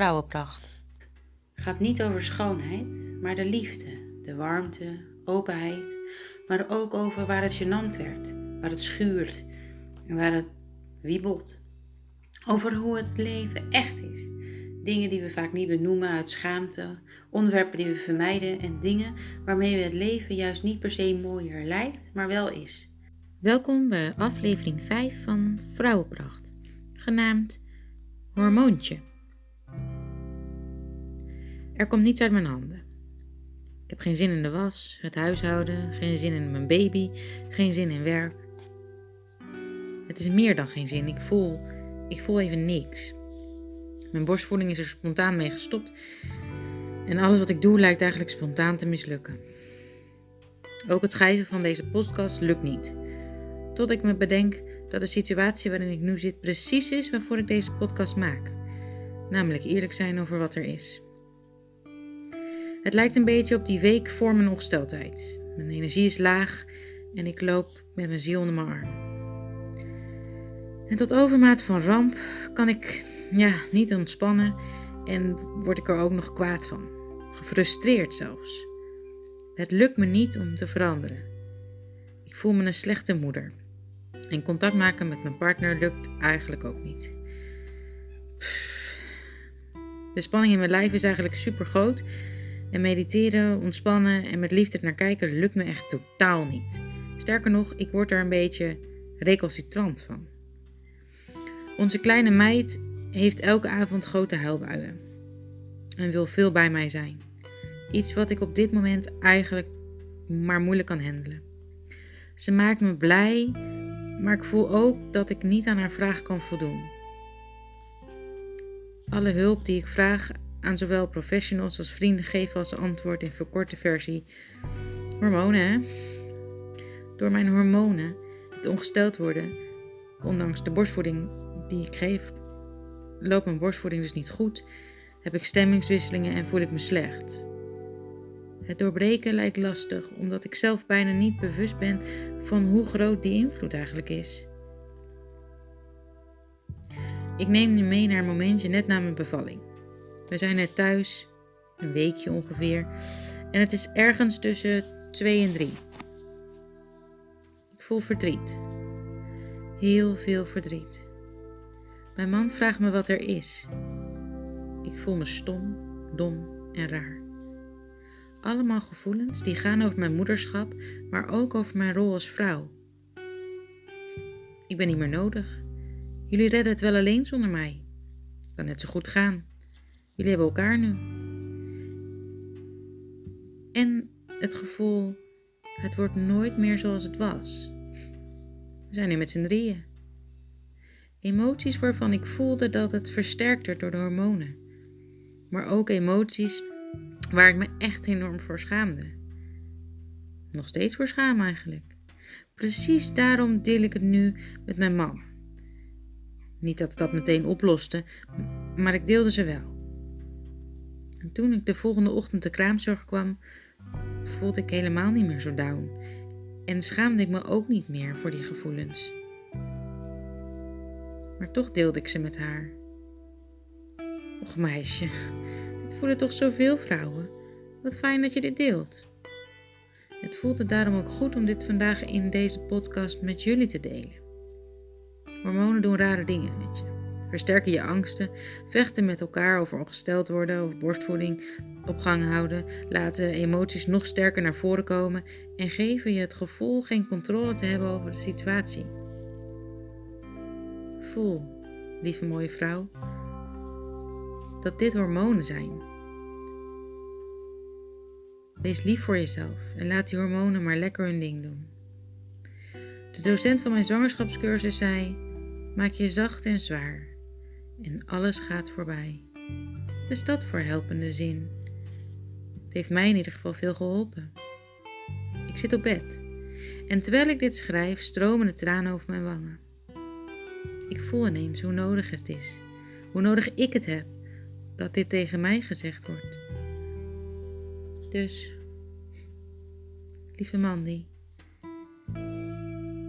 Vrouwenpracht gaat niet over schoonheid, maar de liefde, de warmte, openheid, maar ook over waar het gênant werd, waar het schuurt en waar het wiebelt. Over hoe het leven echt is. Dingen die we vaak niet benoemen uit schaamte, onderwerpen die we vermijden en dingen waarmee we het leven juist niet per se mooier lijkt, maar wel is. Welkom bij aflevering 5 van Vrouwenpracht, genaamd Hormoontje. Er komt niets uit mijn handen. Ik heb geen zin in de was, het huishouden, geen zin in mijn baby, geen zin in werk. Het is meer dan geen zin. Ik voel, ik voel even niks. Mijn borstvoeding is er spontaan mee gestopt. En alles wat ik doe lijkt eigenlijk spontaan te mislukken. Ook het schrijven van deze podcast lukt niet. Tot ik me bedenk dat de situatie waarin ik nu zit precies is waarvoor ik deze podcast maak. Namelijk eerlijk zijn over wat er is. Het lijkt een beetje op die week voor mijn ongesteldheid. Mijn energie is laag en ik loop met mijn ziel onder mijn arm. En tot overmaat van ramp kan ik ja, niet ontspannen en word ik er ook nog kwaad van. Gefrustreerd zelfs. Het lukt me niet om te veranderen. Ik voel me een slechte moeder. En contact maken met mijn partner lukt eigenlijk ook niet. De spanning in mijn lijf is eigenlijk super groot en mediteren, ontspannen en met liefde naar kijken lukt me echt totaal niet. Sterker nog, ik word er een beetje recalcitrant van. Onze kleine meid heeft elke avond grote huilbuien en wil veel bij mij zijn. Iets wat ik op dit moment eigenlijk maar moeilijk kan handelen. Ze maakt me blij, maar ik voel ook dat ik niet aan haar vraag kan voldoen. Alle hulp die ik vraag aan zowel professionals als vrienden geven als antwoord in verkorte versie. Hormonen, hè? Door mijn hormonen, het ongesteld worden, ondanks de borstvoeding die ik geef, loopt mijn borstvoeding dus niet goed, heb ik stemmingswisselingen en voel ik me slecht. Het doorbreken lijkt lastig, omdat ik zelf bijna niet bewust ben van hoe groot die invloed eigenlijk is. Ik neem nu mee naar een momentje net na mijn bevalling. We zijn net thuis, een weekje ongeveer, en het is ergens tussen 2 en 3. Ik voel verdriet. Heel veel verdriet. Mijn man vraagt me wat er is. Ik voel me stom, dom en raar. Allemaal gevoelens die gaan over mijn moederschap, maar ook over mijn rol als vrouw. Ik ben niet meer nodig. Jullie redden het wel alleen zonder mij. Kan net zo goed gaan. Jullie hebben elkaar nu. En het gevoel, het wordt nooit meer zoals het was. We zijn nu met z'n drieën. Emoties waarvan ik voelde dat het versterkt werd door de hormonen. Maar ook emoties waar ik me echt enorm voor schaamde. Nog steeds voor schaam eigenlijk. Precies daarom deel ik het nu met mijn man. Niet dat het dat meteen oploste, maar ik deelde ze wel. En toen ik de volgende ochtend de kraamzorg kwam, voelde ik helemaal niet meer zo down. En schaamde ik me ook niet meer voor die gevoelens. Maar toch deelde ik ze met haar. Och meisje, dit voelen toch zoveel vrouwen. Wat fijn dat je dit deelt. Het voelde daarom ook goed om dit vandaag in deze podcast met jullie te delen. Hormonen doen rare dingen met je versterken je angsten, vechten met elkaar over ongesteld worden of borstvoeding op gang houden, laten emoties nog sterker naar voren komen en geven je het gevoel geen controle te hebben over de situatie. Voel, lieve mooie vrouw, dat dit hormonen zijn. Wees lief voor jezelf en laat die hormonen maar lekker hun ding doen. De docent van mijn zwangerschapscursus zei: Maak je zacht en zwaar en alles gaat voorbij. Is dat voor helpende zin? Het heeft mij in ieder geval veel geholpen. Ik zit op bed en terwijl ik dit schrijf stromen de tranen over mijn wangen. Ik voel ineens hoe nodig het is, hoe nodig ik het heb dat dit tegen mij gezegd wordt. Dus, lieve Mandy,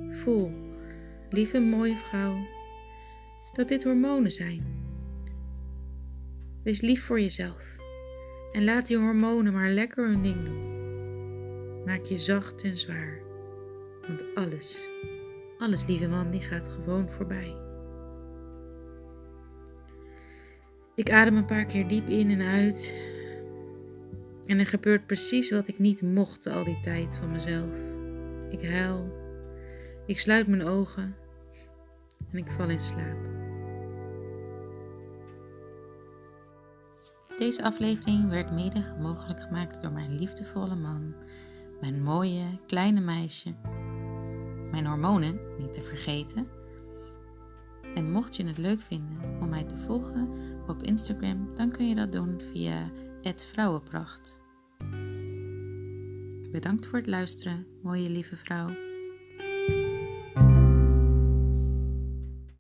voel, lieve mooie vrouw dat dit hormonen zijn. Wees lief voor jezelf. En laat die hormonen maar lekker hun ding doen. Maak je zacht en zwaar. Want alles, alles lieve man, die gaat gewoon voorbij. Ik adem een paar keer diep in en uit. En er gebeurt precies wat ik niet mocht al die tijd van mezelf. Ik huil. Ik sluit mijn ogen. En ik val in slaap. Deze aflevering werd mede mogelijk gemaakt door mijn liefdevolle man, mijn mooie kleine meisje, mijn hormonen niet te vergeten. En mocht je het leuk vinden om mij te volgen op Instagram, dan kun je dat doen via Vrouwenpracht. Bedankt voor het luisteren, mooie lieve vrouw.